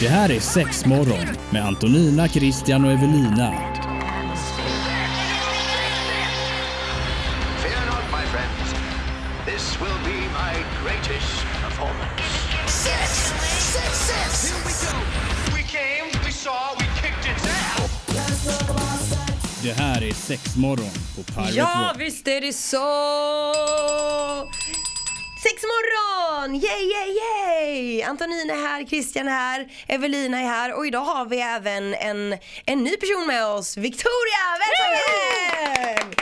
Det här är Sexmorgon med Antonina, Christian och Evelina. Fear not, my friends. This will be my greatest performance. Six! Six, six! Here we go. We came, we saw, we kicked its ass. Det här är Sexmorgon på Pirate Ja, Rock. visst är det så! Sex morgon! Yay, yay, yay! Antonina är här, Christian är här, Evelina är här och idag har vi även en, en ny person med oss, Victoria! Välkommen!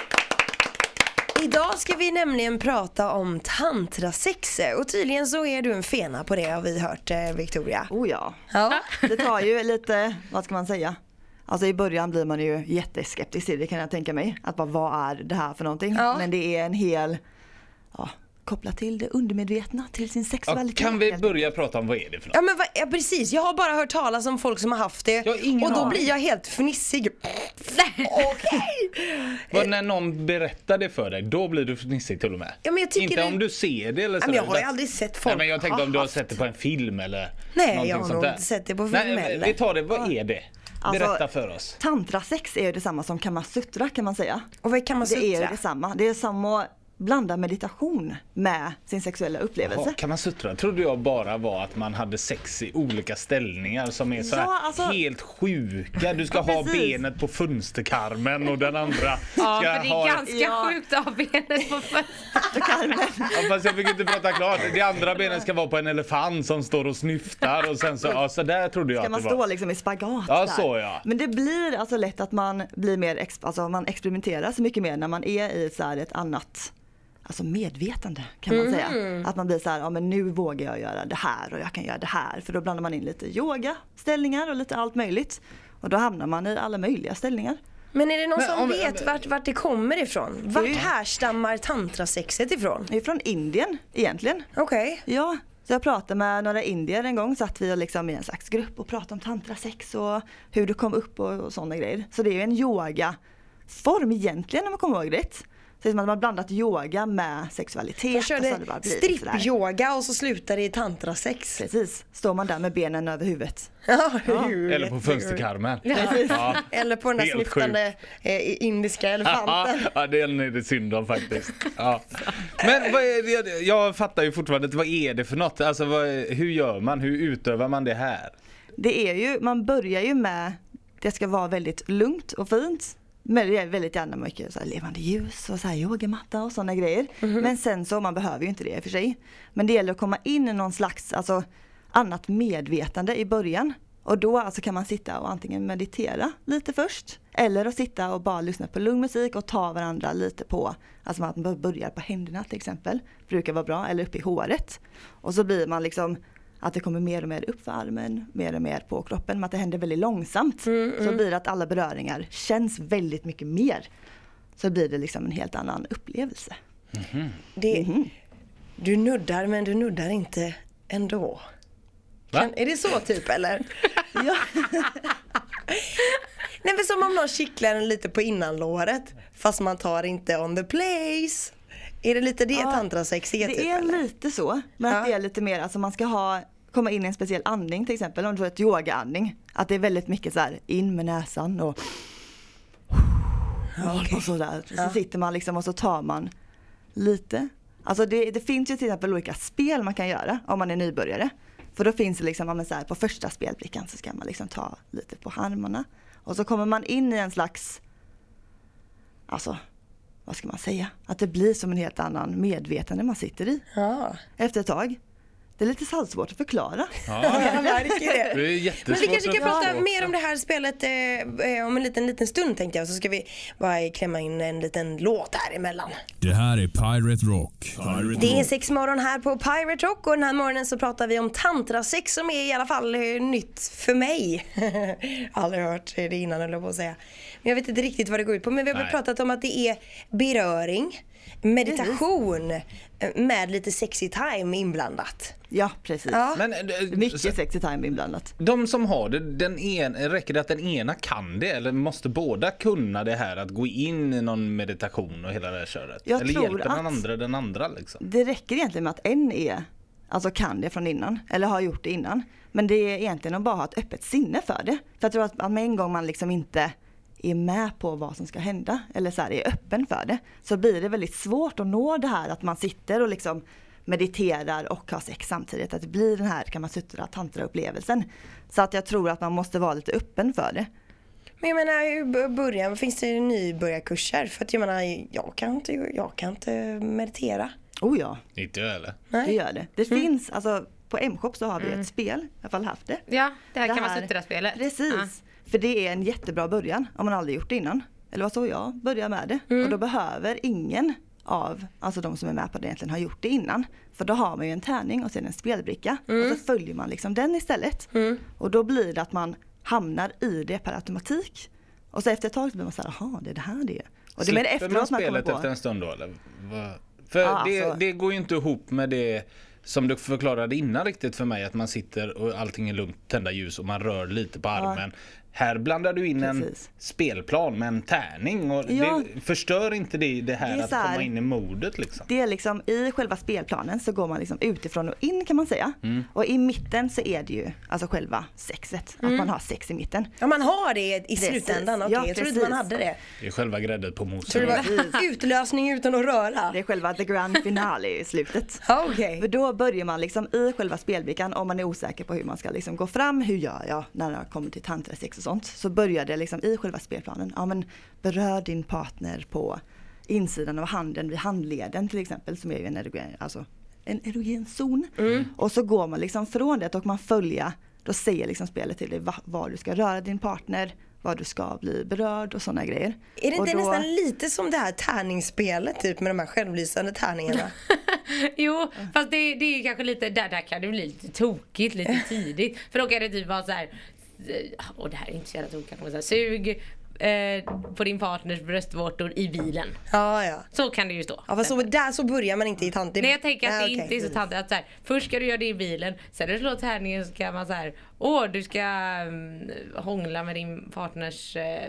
Idag ska vi nämligen prata om tantrasex och tydligen så är du en fena på det har vi hört eh, Victoria. Oh ja. Ja. Det tar ju lite, vad ska man säga? Alltså i början blir man ju jätteskeptisk till det kan jag tänka mig. Att bara vad är det här för någonting? Ja. Men det är en hel, ja, kopplat till det undermedvetna, till sin Ja, sexualitet. kan vi börja prata om vad är det för något? Ja men vad, ja, precis, jag har bara hört talas om folk som har haft det Jag har ingen och då aning. blir jag helt fnissig. Okej! När någon berättar det för dig, då blir du fnissig till och med. Ja, men jag tycker Inte det- om du ser det eller Ja, så. men jag har ju aldrig sett folk Nej, men jag tänkte om du har haft. sett det på en film eller Nej, jag har nog inte sett det på film Nej, heller. Vi tar det, vad är det? Alltså, Berätta för oss. Tantrasex är ju detsamma som kamasutra kan man säga. Och vad kan man Det är ju detsamma. Det är samma blanda meditation med sin sexuella upplevelse. Jaha, kan man sutra? Trodde jag bara var att man hade sex i olika ställningar som är så Ja, alltså- helt sjuka. Du ska Ja, ha benet på fönsterkarmen och den andra ska Ja, för det ha är ganska Ja. sjukt att ha benet på fötterna. Ja, fast jag fick inte prata klart. Det andra benet ska vara på en elefant som står och snyftar och sen så, ja så där trodde jag Ska att man det var. stå liksom i spagat Ja, där. så ja. Men det blir alltså lätt att man blir mer, ex- alltså man experimenterar så mycket mer när man är i så här ett annat Alltså medvetande kan man säga. Att man blir så här, ja men nu vågar jag göra det här och jag kan göra det här. För då blandar man in lite yoga, ställningar och lite allt möjligt. Och då hamnar man i alla möjliga ställningar. Men är det någon Men som om- vet vart, vart det kommer ifrån? Vart Det- härstammar tantrasexet ifrån? Det är från Indien egentligen. Okej. Ja, så jag pratade med några indier en gång, satt vi liksom i en slags grupp och pratade om tantrasex och hur det kom upp och, och sådana grejer. Så det är ju en yogaform egentligen om man kommer ihåg rätt. Så det är som att man har blandat yoga med sexualitet. Jag och så har körde strippyoga och så slutar det i tantrasex. Precis, står man där med benen över huvudet. Ja, Eller på fönsterkarmen. Precis. Ja. Eller på den där Helt sniftande eh, indiska elefanten. ja, den är det synd om faktiskt. Ja. Men vad är det, jag fattar ju fortfarande inte, vad är det för något? Alltså vad, hur gör man? Hur utövar man det här? Det är ju, man börjar ju med, det ska vara väldigt lugnt och fint. Men det är väldigt gärna mycket så levande ljus och så här yogamatta och sådana grejer. Men sen så, man behöver ju inte det i och för sig. Men det gäller att komma in i någon slags alltså, annat medvetande i början. Och då alltså kan man sitta och antingen meditera lite först. Eller att sitta och bara lyssna på lugn musik och ta varandra lite på, alltså att man börjar på händerna till exempel. Brukar vara bra, eller uppe i håret. Och så blir man liksom att det kommer mer och mer upp för armen, mer och mer på kroppen, men att det händer väldigt långsamt. Så blir det att alla beröringar känns väldigt mycket mer. Så blir det liksom en helt annan upplevelse. Det, Mhm. Du nuddar men du nuddar inte ändå. Va? Kan, är det så typ eller? Ja. Nej men som om någon kittlar en lite på innanlåret fast man tar inte on the place. Är det lite det Ja, tantrasex är typ Det är eller? lite så, men Ja. att det är lite mer, alltså man ska ha komma in i en speciell andning till exempel, om du har ett yogaandning. Att det är väldigt mycket så här in med näsan och och sådär. Så sitter man liksom och så tar man lite. Alltså det, det finns ju till exempel olika spel man kan göra om man är nybörjare. För då finns det liksom, ja, så här, på första spelbrickan så ska man liksom ta lite på armarna. Och så kommer man in i en slags, alltså vad ska man säga, att det blir som en helt annan medvetande man sitter i. Ja, efter ett tag. Det är lite svårt att förklara. Ja, jag märker det. det är Men vi kanske kan prata mer om det här spelet eh, eh, om en liten, liten stund tänkte jag. Så ska vi bara klämma in en liten låt här emellan. Det här är Pirate Rock. Pirate Det är sex morgon här på Pirate Rock och den här morgonen så pratar vi om tantrasex som är i alla fall eh, nytt för mig. Aldrig hört det innan höll jag på att säga. Men jag vet inte riktigt vad det går ut på. Men vi har Nej. pratat om att det är beröring, meditation med lite sexy time inblandat. Ja, precis. Ja. Men, eh, Mycket så- sexy time inblandat. De som har det, den en, räcker det att den ena kan det eller måste båda kunna det här att gå in i någon meditation och hela det här köret? Jag eller tror hjälper den andra den andra liksom? Det räcker egentligen med att en är alltså kan det från innan eller har gjort det innan. Men det är egentligen att bara ha ett öppet sinne för det. För jag tror att att med en gång man liksom inte är med på vad som ska hända eller så här, är öppen för det så blir det väldigt svårt att nå det här att man sitter och liksom mediterar och har sex samtidigt. Att det blir den här kan man suttra tantra upplevelsen. Så att jag tror att man måste vara lite öppen för det. Men jag menar i början finns det nybörjarkurser? För att jag menar jag kan inte, jag kan inte meditera. Oh ja, Inte jag eller? det Nej. gör det. Det finns, alltså på M-shop så har vi ett spel, i alla fall haft det. Ja, det här Det kan här- vara suttra-spelet. Precis. För det är en jättebra början om man aldrig gjort det innan. Eller vad så jag börjar med det. Och då behöver ingen av alltså de som är med på det egentligen ha gjort det innan. För då har man ju en tärning och sen en spelbricka. Och så följer man liksom den istället. Och då blir det att man hamnar i det per automatik. Och så efter ett tag så blir man såhär, jaha det är det här det är. Och det är mer Slipper man man spelet på. efter en stund då eller? Va? För Ja, det, alltså- det går ju inte ihop med det som du förklarade innan riktigt för mig att man sitter och allting är lugnt, tända ljus och man rör lite på armen. Här blandar du in en Precis. spelplan med en tärning och Ja. det förstör inte det det här Det är att här- komma in i modet liksom? Det är liksom i själva spelplanen så går man liksom utifrån och in kan man säga. Mm. Och i mitten så är det ju alltså själva sexet, att man har sex i mitten. Ja man har det i Precis. slutändan, okej Ja, jag trodde inte man hade det. Det är själva grädden på moset. utlösning utan att röra. Det är själva the grand finale i slutet. Okej. För då börjar man liksom i själva spelbrickan om man är osäker på hur man ska liksom gå fram. Hur gör jag när det kommer till tantrasex och sånt? Så börjar det liksom i själva spelplanen. Ja men berör din partner på insidan av handen vid handleden till exempel som är ju en erogen, alltså en erogen zon. Och så går man liksom från det och man följer, då säger liksom spelet till dig va- var du ska röra din partner, var du ska bli berörd och sådana grejer. Är det inte då- nästan lite som det här tärningsspelet typ med de här självlysande tärningarna? Jo, fast det, det är ju kanske lite, där, där kan det bli lite tokigt lite tidigt. För då kan det typ vara så här. Och det här är inte så jävla tokigt kanske, men sug eh, på din partners bröstvårtor i bilen. Ja, ja. Så kan det ju stå. Ja fast så, där så börjar man inte i tant. Nej jag tänker att Nej, det okej. inte är så tantigt att så här, först ska du göra det i bilen, sen när du slår tärningen så kan man så här, åh du ska mm, hångla med din partners eh,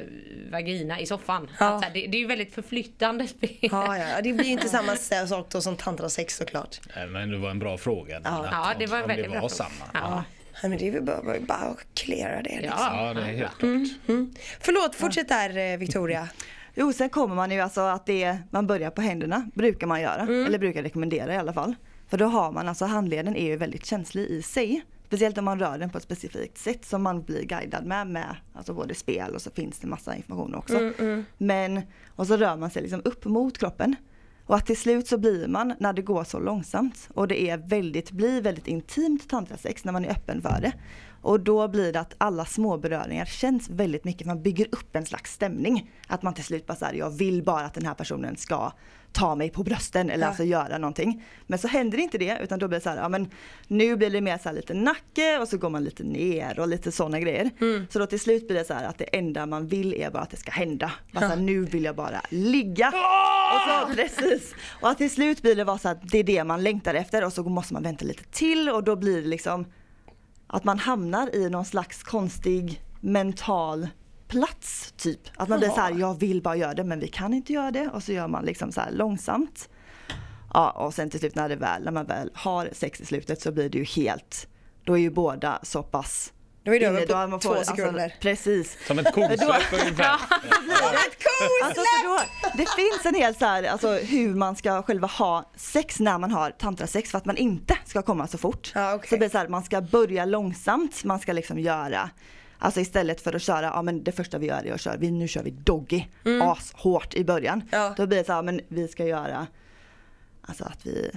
vagina i soffan. Ja. Att, så här, det, det är ju väldigt förflyttande spel. Ja, ja, det blir ju inte samma sak då som tantrasex såklart. Nej, Men det var en bra fråga. Ja. Ja, det var en väldigt det bra var fråga. samma. Ja. Nej, men det är väl bara, bara, att klära det. Liksom. Ja. Det är helt Mm. klart. Förlåt, fortsätt där eh, Victoria. Jo, sen kommer man ju alltså att det är, man börjar på händerna, brukar man göra. Eller brukar rekommendera i alla fall. För då har man alltså, handleden är ju väldigt känslig i sig. Speciellt om man rör den på ett specifikt sätt som man blir guidad med, med alltså både spel och så finns det massa information också. Men, och så rör man sig liksom upp mot kroppen. Och att till slut så blir man, när det går så långsamt och det är väldigt, blir väldigt intimt tantrasex när man är öppen för det. Och då blir det att alla små beröringar känns väldigt mycket, man bygger upp en slags stämning. Att man till slut bara säger jag vill bara att den här personen ska ta mig på brösten eller Ja. alltså göra någonting. Men så händer inte det utan då blir det så här, ja men nu blir det mer så här lite nacke och så går man lite ner och lite sådana grejer. Så då till slut blir det så att det enda man vill är bara att det ska hända. Bara så här, nu vill jag bara ligga. Och så, precis. Och att till slut blir det bara så att det är det man längtar efter och så måste man vänta lite till och då blir det liksom att man hamnar i någon slags konstig mental plats typ. Att man blir så här, jag vill bara göra det men vi kan inte göra det och så gör man liksom så här långsamt. Ja och sen till slut när det väl, när man väl har sex i slutet så blir det ju helt, då är ju båda så pass Då är det över på då man två får- sekunder. Alltså, precis. Som ett kosläpp ungefär. Ett kos! Alltså, då, det finns en hel så här, alltså hur man ska själva ha sex när man har tantrasex för att man inte ska komma så fort. Ja, okej. Så det blir så här, man ska börja långsamt, man ska liksom göra Alltså istället för att köra, ja men det första vi gör är att köra, vi, nu kör vi doggy, ashårt i början. Ja. Då blir det så här, men vi ska göra, alltså att vi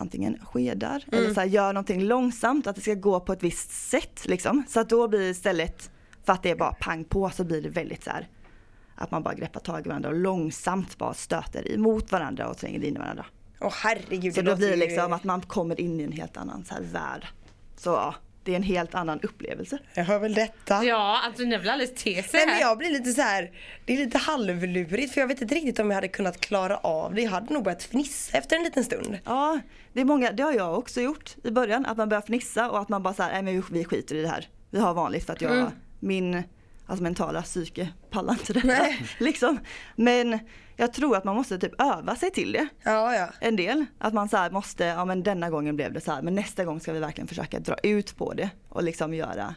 antingen skedar eller så här, gör någonting långsamt, att det ska gå på ett visst sätt liksom. Så att då blir det istället, för att det är bara pang på så blir det väldigt så här att man bara greppar tag i varandra och långsamt bara stöter emot varandra och tränger in i varandra. Åh herregud. Så då blir det ju- liksom att man kommer in i en helt annan så här värld. Så ja, det är en helt annan upplevelse. Jag hör väl detta. Ja, alltså det vill alldeles te sig Nej men jag blir lite så här. det är lite halvlurigt för jag vet inte riktigt om jag hade kunnat klara av det. Jag hade nog börjat fnissa efter en liten stund. Ja, det är många, det har jag också gjort i början, att man börjar fnissa och att man bara säger nej men vi- skiter i det här. Vi har vanligt för att jag, min, alltså mentala psyke pallar inte detta. liksom. Men jag tror att man måste typ öva sig till det. Ja, ja. En del. Att man så här måste, ja men denna gången blev det så här men nästa gång ska vi verkligen försöka dra ut på det och liksom göra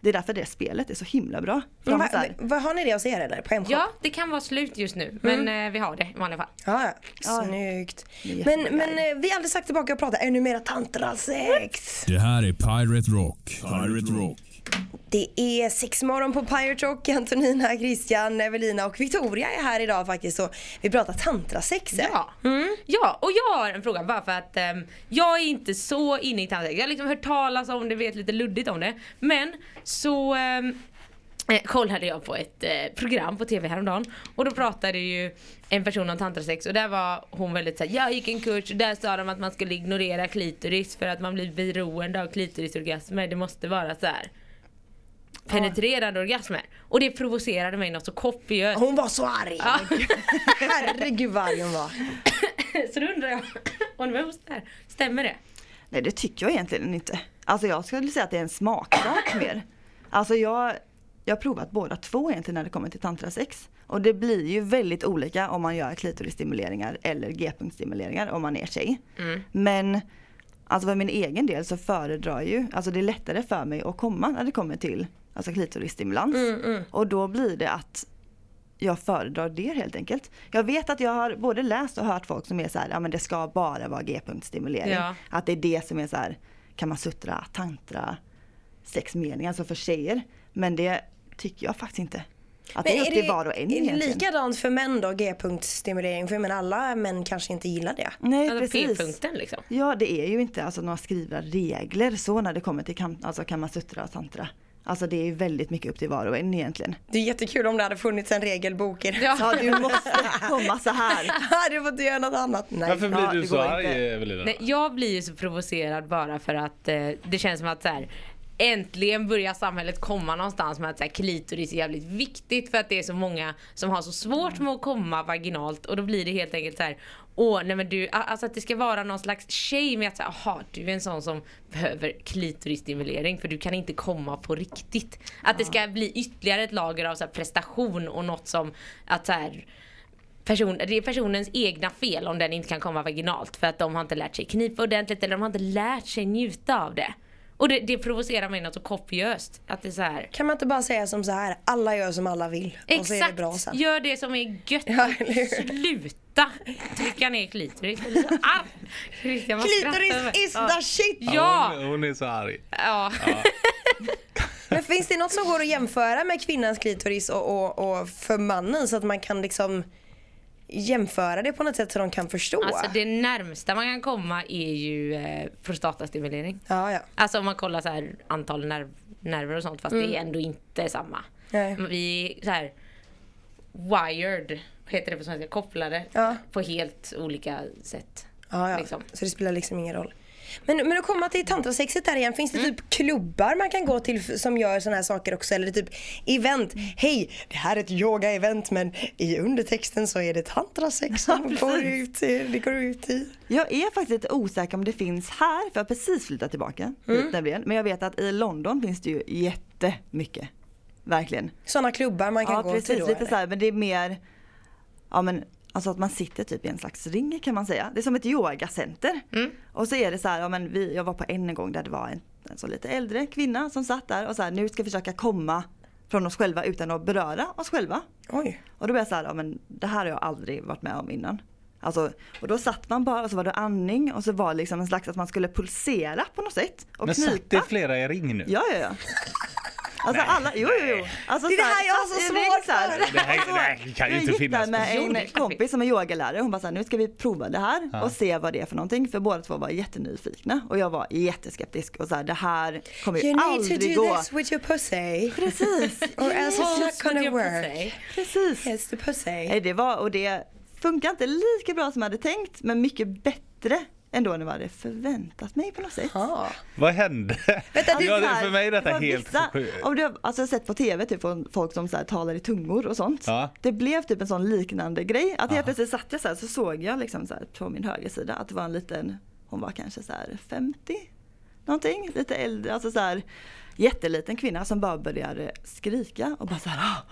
det är därför det spelet är så himla bra. För Men här, vad har ni det hos er eller? På hemshop? Ja, det kan vara slut just nu men eh, vi har det i vanliga fall. Ja, ja. Snyggt. Men, men eh, vi har aldrig sagt tillbaka och pratat ännu mera tantrasex. Det här är Pirate Rock. Pirate Rock. Det är sex morgon på Pirate Rock. Antonina, Christian, Evelina och Victoria är här idag faktiskt och vi pratar tantrasex. Ja. ja, och jag har en fråga bara för att ehm, jag är inte så inne i tandläkare. Jag har liksom hört talas om det, vet lite luddigt om det. Men så ehm, eh, kollade jag på ett eh, program på TV häromdagen och då pratade ju en person om tantrasex och där var hon väldigt såhär, jag gick en kurs och där sa de att man skulle ignorera klitoris för att man blir beroende av klitorisorgasmer. Det måste vara så här penetrerande orgasmer. Och det provocerade mig något så kopiöst. Hon var så arg. Ja. Herregud vad arg hon var. Så då undrar jag om det var där. Stämmer det? nej det tycker jag egentligen inte. Alltså jag skulle säga att det är en smaksak mer. Alltså jag, jag har provat båda två egentligen när det kommer till tantrasex. Och det blir ju väldigt olika om man gör klitorisstimuleringar eller g-punktstimuleringar om man är tjej. Men alltså för min egen del så föredrar ju, alltså det är lättare för mig att komma när det kommer till alltså klitorisstimulans. Och då blir det att jag föredrar det helt enkelt. Jag vet att jag har både läst och hört folk som är så här, ja men det ska bara vara g-punktstimulering. Ja. Att det är det som är så här, kan man suttra, tantra, sexmeningar, alltså för tjejer. Men det tycker jag faktiskt inte. Att det är upp till var och en är det likadant för män då, g-punktsstimulering? För menar alla män kanske inte gillar det. Nej Alltså precis. p-punkten liksom. Ja det är ju inte alltså några skrivna regler så när det kommer till kam, alltså kamasutra och tantra. Alltså det är ju väldigt mycket upp till var och en egentligen. Det är jättekul om det hade funnits en regelbok i det. Ja. Ja du måste komma så här. hade fått göra något annat. Nej. Varför blir Ja, du så arg inte. Evelina? Nej, jag blir ju så provocerad bara för att eh, det känns som att så här, Äntligen börjar samhället komma någonstans med att så här, klitoris är jävligt viktigt för att det är så många som har så svårt med att komma vaginalt och då blir det helt enkelt så här. Åh, nej men du, alltså att det ska vara någon slags shame i att säga, aha, du är en sån som behöver klitorisstimulering för du kan inte komma på riktigt. Att det ska bli ytterligare ett lager av så prestation och något som att så här, person, det är personens egna fel om den inte kan komma vaginalt för att de har inte lärt sig knipa ordentligt eller de har inte lärt sig njuta av det. Och det, det provocerar mig något så kopiöst. Att det är så här. Kan man inte bara säga som så här, alla gör som alla vill. Och så är det Exakt, bra sen. gör det som är gött. Ja? Sluta trycka ner klitoris. Jag blir så arg. Klitoris is the shit! Ja! Hon, hon är så arg. ja. Men finns det något som går att jämföra med kvinnans klitoris och, och, och för mannen så att man kan liksom jämföra det på något sätt så de kan förstå? Alltså det närmsta man kan komma är ju eh, prostatastimulering. Ja, ja. Alltså om man kollar så här antal nerv, nerver och sånt fast det är ändå inte samma. Nej. Vi är så här wired, heter det på svenska, kopplade Ja. på helt olika sätt. Ja, ja. Liksom. Så det spelar liksom ingen roll. Men, men att komma till tantrasexet där igen, finns det typ klubbar man kan gå till som gör såna här saker också? Eller typ event? Hej, det här är ett yoga-event men i undertexten så är det tantrasex som går ut, i- det går ut i. Jag är faktiskt lite osäker om det finns här, för jag har precis flyttat tillbaka hit nämligen. Men jag vet att i London finns det ju jättemycket. Verkligen. Såna klubbar man kan Ja gå precis, till då? lite eller? så här, men det är mer, ja men alltså att man sitter typ i en slags ring kan man säga. Det är som ett yogacenter. Och så är det så här, ja men vi, jag var på en gång där det var en, en så lite äldre kvinna som satt där och så här, nu ska vi försöka komma från oss själva utan att beröra oss själva. Oj. Och då blev jag så här, ja men det här har jag aldrig varit med om innan. Alltså, och då satt man bara och så var det andning och så var det liksom en slags att man skulle pulsera på något sätt. Och Men knipa. satt det flera i ring nu? Ja, ja, ja. Alltså alla, jo jo jo. Alltså, Det är det här jag har så svårt för. Det här, det här kan ju Jag inte gick finnas. med en kompis som är yogalärare. Hon bara så här, nu ska vi prova det här och se vad det är för någonting. För båda två var jättenyfikna och jag var jätteskeptisk och så här, det här kommer ju You need to aldrig do gå. this with your pussy. Precis, Or else it's not gonna work. precis. Yes, the pussy. Nej, det var, och det funkar inte lika bra som jag hade tänkt men mycket bättre ändå än vad jag hade förväntat mig på något sätt. Ja. Vad hände? Vänta, det är ja, det, för mig är detta det var helt vissa- sjukt. Om du har alltså, sett på tv typ från folk som så här, talar i tungor och sånt. Ja. Det blev typ en sån liknande grej. Att helt plötsligt satt jag så här så såg jag liksom så här, på min högersida att det var en liten, hon var kanske så här 50 någonting, lite äldre, alltså så här jätteliten kvinna som bara börjar skrika och bara så här "Ah,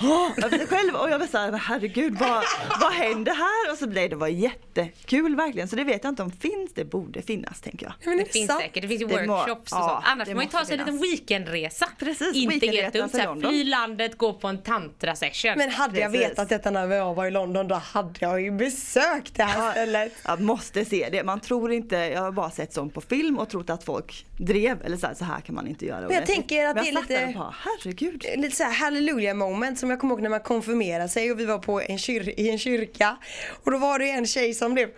ah", över sig själv och jag var såhär, herregud vad, vad händer här? Och så blev det var jättekul verkligen så det vet jag inte om finns, det borde finnas tänker jag. Men Det är finns sant? säkert, det finns ju Det må- workshops och ja, sånt. Annars det får man ju ta sig en liten weekendresa. Precis, Inte helt dumt. till såhär, London. Fly landet, gå på en tantra session. Men hade jag Precis. vetat detta när jag var i London då hade jag ju besökt det här stället. Jag måste se det, man tror inte, jag har bara sett sånt på film och trott att folk drev eller så här, så här kan man inte göra. Men jag tänker att det är jag lite- bara, herregud. lite så här hallelujah moment som jag kommer ihåg när man konfirmerade sig och vi var på en kyr- i en kyrka och då var det en tjej som blev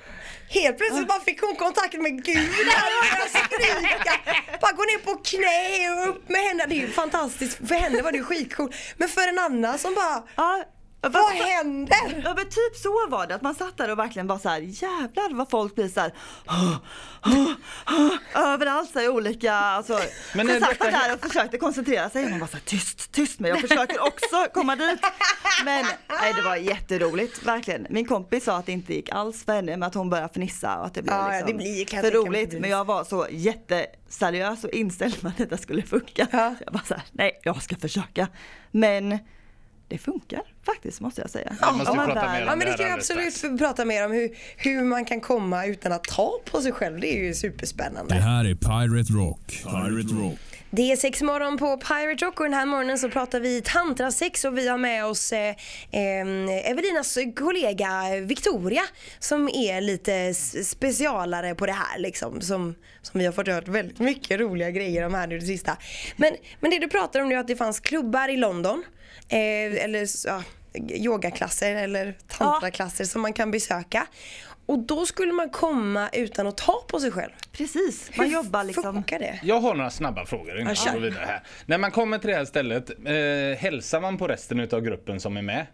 Helt plötsligt bara fick hon kontakt med Gud där och började skrika. Bara gå ner på knä och upp med händerna. Det är ju fantastiskt. För henne var det ju skitcoolt. Men för en annan som bara Ja, Vad händer? Ja men typ så var det, att man satt där och verkligen bara så här jävlar vad folk blir så här överallt så här, olika, alltså. Men så satt man där och försökte koncentrera sig och man bara så här, tyst, tyst men jag försöker också komma dit. Men nej det var jätteroligt, verkligen. Min kompis sa att det inte gick alls för henne men att hon började fnissa och att det blev Ja, liksom det blir- för roligt. Men jag var så jätteseriös och inställd på att detta skulle funka. Ja. Jag bara så här, nej jag ska försöka. Men det funkar faktiskt måste jag säga. Ja, måste Om man prata mer Ja men det ska vi absolut strax. prata mer om. Hur, hur man kan komma utan att ta på sig själv. Det är ju Det superspännande. här är Pirate Rock. Pirate Rock. Det är sex morgon på Pirate Rock och den här morgonen så pratar vi tantrasex och vi har med oss eh, eh, Evelinas kollega Victoria som är lite specialare på det här liksom. Som, som vi har fått hört väldigt mycket roliga grejer om här nu det sista. Men, men det du pratar om nu är att det fanns klubbar i London. Eh, eller ja, yogaklasser eller tantraklasser som man kan besöka. Och då skulle man komma utan att ta på sig själv. Precis, man Hur jobbar liksom. funkar det? Jag har några snabba frågor innan Ja, vi går vidare här. När man kommer till det här stället, eh, hälsar man på resten av gruppen som är med?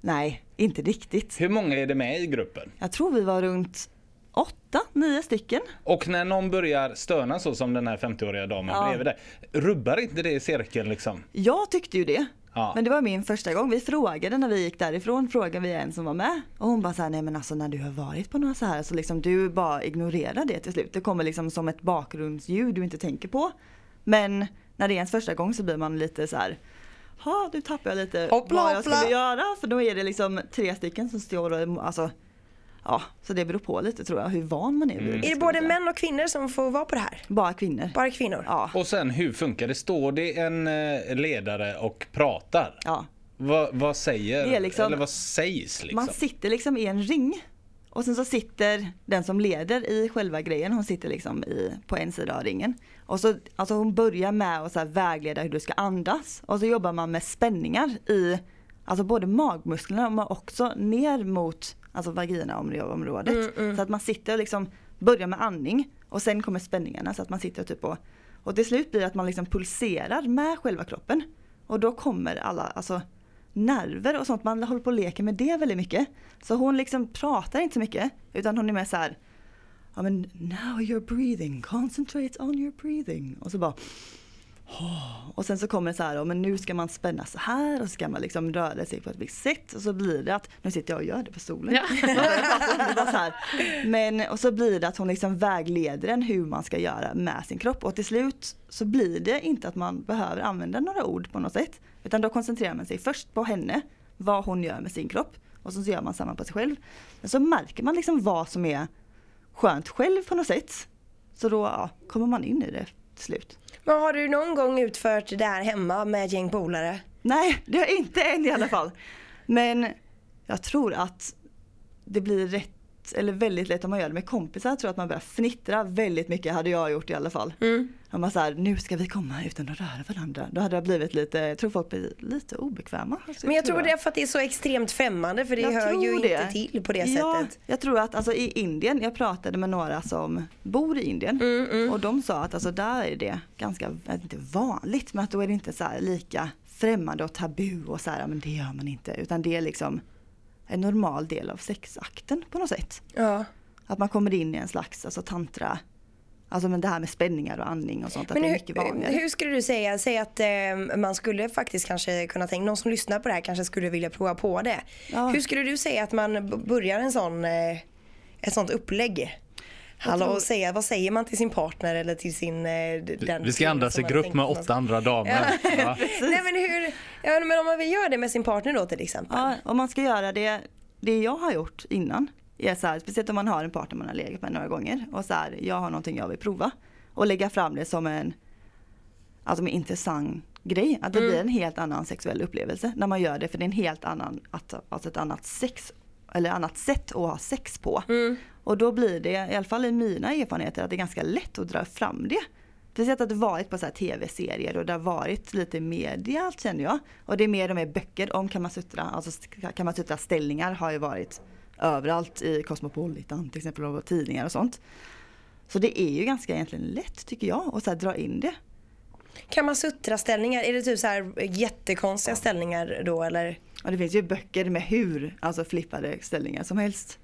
Nej, inte riktigt. Hur många är det med i gruppen? Jag tror vi var runt åtta, nio stycken. Och när någon börjar stöna så som den här 50-åriga damen Ja. bredvid dig, rubbar inte det cirkeln liksom? Jag tyckte ju det. Ja. Men det var min första gång. Vi frågade när vi gick därifrån, frågade vi en som var med. Och hon bara såhär, nej men alltså när du har varit på några så här så liksom du bara ignorerar det till slut. Det kommer liksom som ett bakgrundsljud du inte tänker på. Men när det är ens första gång så blir man lite så här. Ja, nu tappar jag lite Hoppla, vad jag hoppla. skulle göra. För då är det liksom tre stycken som står och alltså Ja, så det beror på lite tror jag hur van man är vid Mm. Är det både män och kvinnor som får vara på det här? Bara kvinnor. Bara kvinnor? Ja. Och sen hur funkar det? Står det en eh, ledare och pratar? ja. Vad, vad säger, liksom- eller vad sägs liksom? Man sitter liksom i en ring och sen så sitter den som leder i själva grejen, hon sitter liksom i, på en sida av ringen. Och så, alltså hon börjar med att så här vägleda hur du ska andas och så jobbar man med spänningar i alltså både magmusklerna men också ner mot alltså vaginaområdet. Så att man sitter och liksom börjar med andning och sen kommer spänningarna så att man sitter typ och och till slut blir det att man liksom pulserar med själva kroppen. Och då kommer alla, alltså nerver och sånt, man håller på och leker med det väldigt mycket. Så hon liksom pratar inte så mycket utan hon är mer så här, ja men now you're breathing, concentrate on your breathing. Och så bara Och sen så kommer det så här, men nu ska man spänna så här och så ska man liksom röra sig på ett visst sätt och så blir det att, nu sitter jag och gör det på stolen. Ja. Men och så blir det att hon liksom vägleder en hur man ska göra med sin kropp och till slut så blir det inte att man behöver använda några ord på något sätt. Utan då koncentrerar man sig först på henne, vad hon gör med sin kropp och så gör man samma på sig själv. Men så märker man liksom vad som är skönt själv på något sätt. Så då ja, kommer man in i det slut. Men har du någon gång utfört det här hemma med ett gäng polare? Nej, det har jag inte än i alla fall. Men jag tror att det blir rätt, eller väldigt lätt om man gör det med kompisar. Jag tror att man börjar fnittra väldigt mycket, hade jag gjort i alla fall. Om man säger nu ska vi komma utan att röra varandra. Då hade jag blivit lite, jag tror folk blir lite obekväma. Men jag tror det är för att det är så extremt främmande för det Jag hör ju det. inte till på det ja, sättet. Jag tror att alltså, i Indien, jag pratade med några som bor i Indien Mm, och de sa att alltså, där är det ganska, inte vanligt, men att då är det inte så här lika främmande och tabu och så här, men det gör man inte. Utan det är liksom en normal del av sexakten på något sätt. Ja. Att man kommer in i en slags alltså, tantra, alltså men det här med spänningar och andning och sånt, att Men det är hur, mycket vanligare. hur skulle du säga, säg att eh, man skulle faktiskt kanske kunna tänka, någon som lyssnar på det här kanske skulle vilja prova på det. Ja. Hur skulle du säga att man börjar en sån, eh, ett sånt upplägg? Hallå, säga, vad säger man till sin partner eller till sin... eh, Den Vi ska andas i grupp med åtta andra damer. Ja. Nej men hur, ja, men om man vill göra det med sin partner då till exempel. Ja, om man ska göra det, det jag har gjort innan, är så här, speciellt om man har en partner man har legat med några gånger och så här, jag har någonting jag vill prova. Och lägga fram det som en, alltså en intressant grej. Att det blir en helt annan sexuell upplevelse när man gör det för det är en helt annan, att- alltså ett annat sex, eller annat sätt att ha sex på. Och då blir det, i alla fall i mina erfarenheter, att det är ganska lätt att dra fram det. Speciellt att det varit på så här tv-serier och det har varit lite medialt känner jag. Och det är mer och mer böcker om Kamasutra, alltså Kamasutra ställningar har ju varit överallt i Cosmopolitan till exempel och tidningar och sånt. Så det är ju ganska egentligen lätt tycker jag att så här dra in det. Kan man suttra ställningar? Är det typ så här jättekonstiga ställningar då eller? Och det finns ju böcker med hur, alltså flippade ställningar som helst.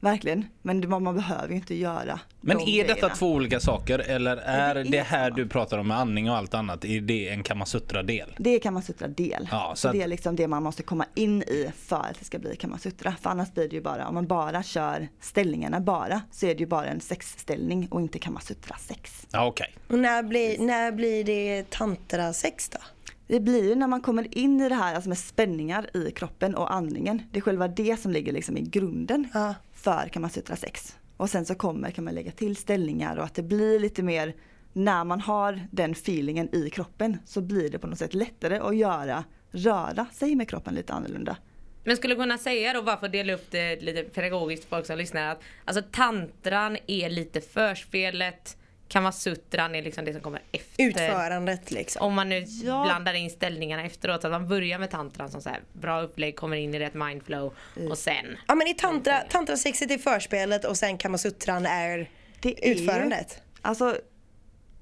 Verkligen. Men man man behöver ju inte göra Men de är detta grejerna. två olika saker eller är det är det här du pratar om med andning och allt annat, är det en kamasutra-del? Det kan man sutra del. Ja, så så att- det är liksom det man måste komma in i för att det ska bli kamasutra. För annars blir det ju bara, om man bara kör ställningarna bara, så är det ju bara en sexställning och inte kamasutra sex. Ja, okej. Och när blir, när blir det tantrasex då? Det blir ju när man kommer in i det här alltså med spänningar i kroppen och andningen. Det är själva det som ligger liksom i grunden Ja. för kamasutra sex. Och sen så kommer, kan man lägga till ställningar och att det blir lite mer, när man har den feelingen i kroppen så blir det på något sätt lättare att göra, röra sig med kroppen lite annorlunda. Men skulle kunna säga då bara för att dela upp det lite pedagogiskt för folk som lyssnar att alltså tantran är lite förspelet, kamasutran är liksom det som kommer efter. Utförandet liksom. Om man nu Ja. blandar in ställningarna efteråt, så att man börjar med tantran som så här bra upplägg, kommer in i rätt mindflow och sen Ja men i tantra, tantrasexet är förspelet och sen kamasutran är Det är ju- utförandet. Alltså,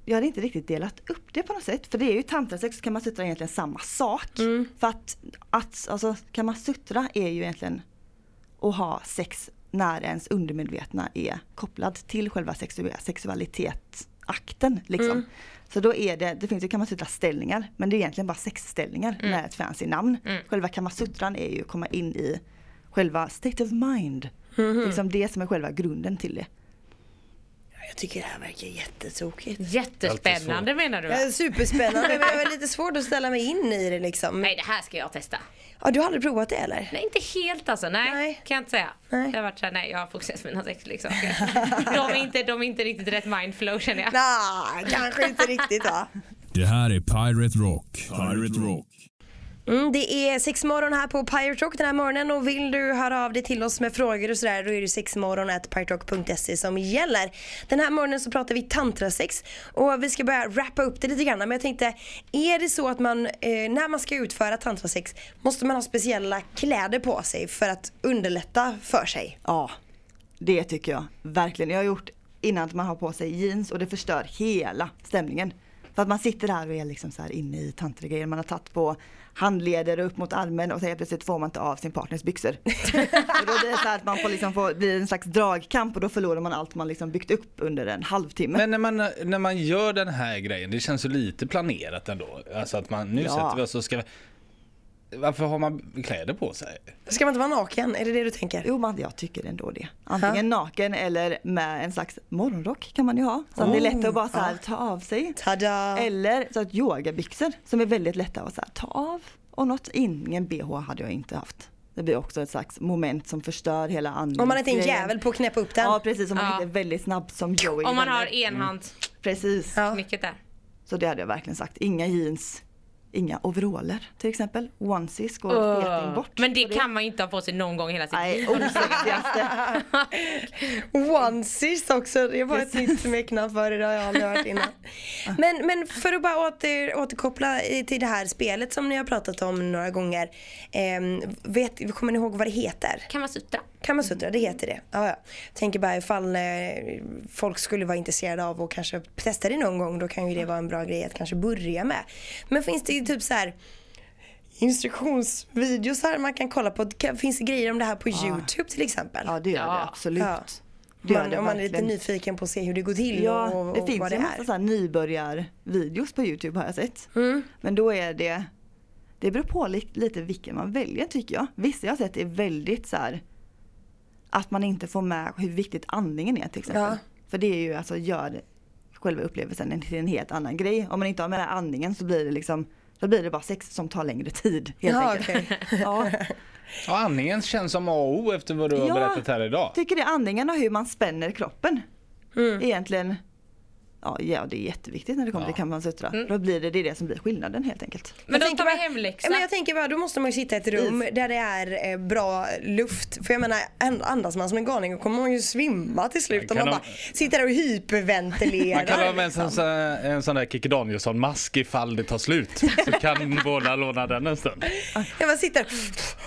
jag hade inte riktigt delat upp det på något sätt. För det är ju tantrasex och kamasutra egentligen samma sak. För att, att alltså, kamasutra är ju egentligen att ha sex när ens undermedvetna är kopplad till själva sexu- sexualitetsakten. Liksom. Så då är det, det finns ju kamasutra ställningar men det är egentligen bara sexställningar med ett fancy namn. Själva kamasutran är ju att komma in i själva state of mind. Liksom det som är själva grunden till det. Jag tycker det här verkar jättetokigt. jättespännande menar du? va? Ja, superspännande men det var lite svårt att ställa mig in i det liksom. Nej det här ska jag testa. Ja, du har aldrig provat det eller? Nej inte helt alltså, nej, Nej. kan jag inte säga. Nej. Det har varit såhär, nej jag har fokuserat på mina sexleksaker. de, är inte, de är inte riktigt rätt mindflow känner jag. Nej, kanske inte riktigt va? Det här är Pirate Rock. Pirate Rock. Mm, det är sexmorgon här på Pirate Rock den här morgonen och vill du höra av dig till oss med frågor och sådär då är det sexmorgon.piraterock.se som gäller. Den här morgonen så pratar vi tantrasex och vi ska börja wrappa upp det lite grann men jag tänkte, är det så att man eh, när man ska utföra tantrasex måste man ha speciella kläder på sig för att underlätta för sig? Ja, det tycker jag verkligen. Jag har gjort innan att man har på sig jeans och det förstör hela stämningen. För att man sitter där och är liksom så här inne i tantragrejer. Man har tagit på handleder upp mot armen och så helt plötsligt får man inte av sin partners byxor. och då blir det så att man får liksom få, blir en slags dragkamp och då förlorar man allt man liksom byggt upp under en halvtimme. Men när man, när man gör den här grejen, det känns ju lite planerat ändå. Alltså att man, nu Ja. sätter vi oss och ska... Varför har man kläder på sig? Ska man inte vara naken? Är det det du tänker? Jo, man, jag tycker ändå det. Antingen naken eller med en slags morgonrock kan man ju ha. Så att det är lätt att bara så här, ta av sig. Tada! Eller så att yogabyxor som är väldigt lätta att så här, ta av. Och något, ingen bh hade jag inte haft. Det blir också ett slags moment som förstör hela andningen. Om man inte är en jävel på att knäppa upp den. Ja precis, om man Ja. inte är väldigt snabb som Joey. Om man har Vänner. enhands Precis. Ja. mycket där. Så det hade jag verkligen sagt. Inga jeans, inga overaller till exempel. Onesies går feting bort. Men det på kan man ju inte ha på sig någon gång hela sitt Nej, liv. osexigaste. Onesies också, det var ett nytt smeknamn för det, det har jag aldrig hört innan. Men, men för att bara åter, återkoppla till det här spelet som ni har pratat om några gånger. Eh, vet, kommer ni ihåg vad det heter? Kamasutra. Kamasutra, det heter det. Ja, ja. Tänker bara ifall eh, folk skulle vara intresserade av att kanske testa det någon gång då kan ju det vara en bra grej att kanske börja med. Men finns det ju typ så här instruktionsvideos här man kan kolla på? Finns det grejer om det här på Youtube till exempel? Ja det gör Ja. det absolut. Ja. Det man, det om man är lite nyfiken på att se hur det går till Ja, och, och det finns vad ju det en massa är. här nybörjarvideos på Youtube har jag sett. Mm. Men då är det, det beror på li, lite vilken man väljer tycker jag. Vissa jag har sett är väldigt så här att man inte får med hur viktigt andningen är till exempel. Ja. För det är ju alltså gör själva upplevelsen till en helt annan grej. Om man inte har med den här andningen så blir det liksom då blir det bara sex som tar längre tid helt Ja, enkelt. okej. Ja, Ja, andningen känns som A och O efter vad du har Ja. berättat här idag. tycker det är andningen och hur man spänner kroppen. Mm. Egentligen, ja, ja det är jätteviktigt när det kommer Ja. till Kamasutra. Då blir det, det är det som blir skillnaden helt enkelt. Men då tänker tar vi bara- hemläxa. Ja, Men jag tänker bara, då måste man ju sitta i ett rum där det är eh, bra luft. För jag menar, an- andas man som en galning och kommer man ju svimma till slut. Om man de- bara sitter där och hyperventilerar. Man kan ha med en liksom. sån, en sån där Kikki Danielsson-mask ifall det tar slut. Så kan båda låna den en stund. Ja, man sitter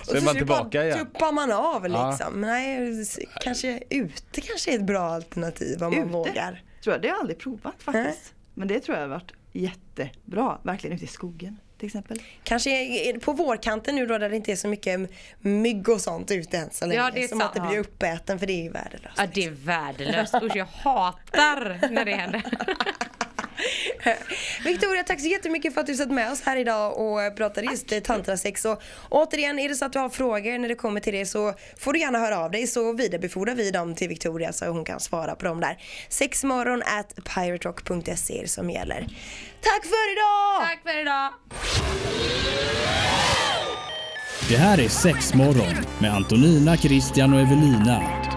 och Så är man tillbaka bara igen. tuppar man av Ja. liksom. Nej, s- kanske ute kanske är ett bra alternativ om man Ute? vågar. Tror jag, det har jag aldrig provat faktiskt. Men det tror jag har varit jättebra, verkligen ute i skogen till exempel. Kanske på vårkanten nu då där det inte är så mycket mygg och sånt ute än så länge. Ja, det är som sant. att det blir uppäten för det är ju värdelöst. Ja det är värdelöst. Usch jag hatar när det händer. Victoria, tack så jättemycket för att du satt med oss här idag och pratade just eh, tantrasex. Och återigen, är det så att du har frågor när det kommer till det så får du gärna höra av dig så vidarebefordrar vi dem till Victoria så hon kan svara på dem där. Sexmorgon at piraterock.se är det som gäller. Tack för idag! Tack för idag. Det här är Sexmorgon med Antonina, Christian och Evelina.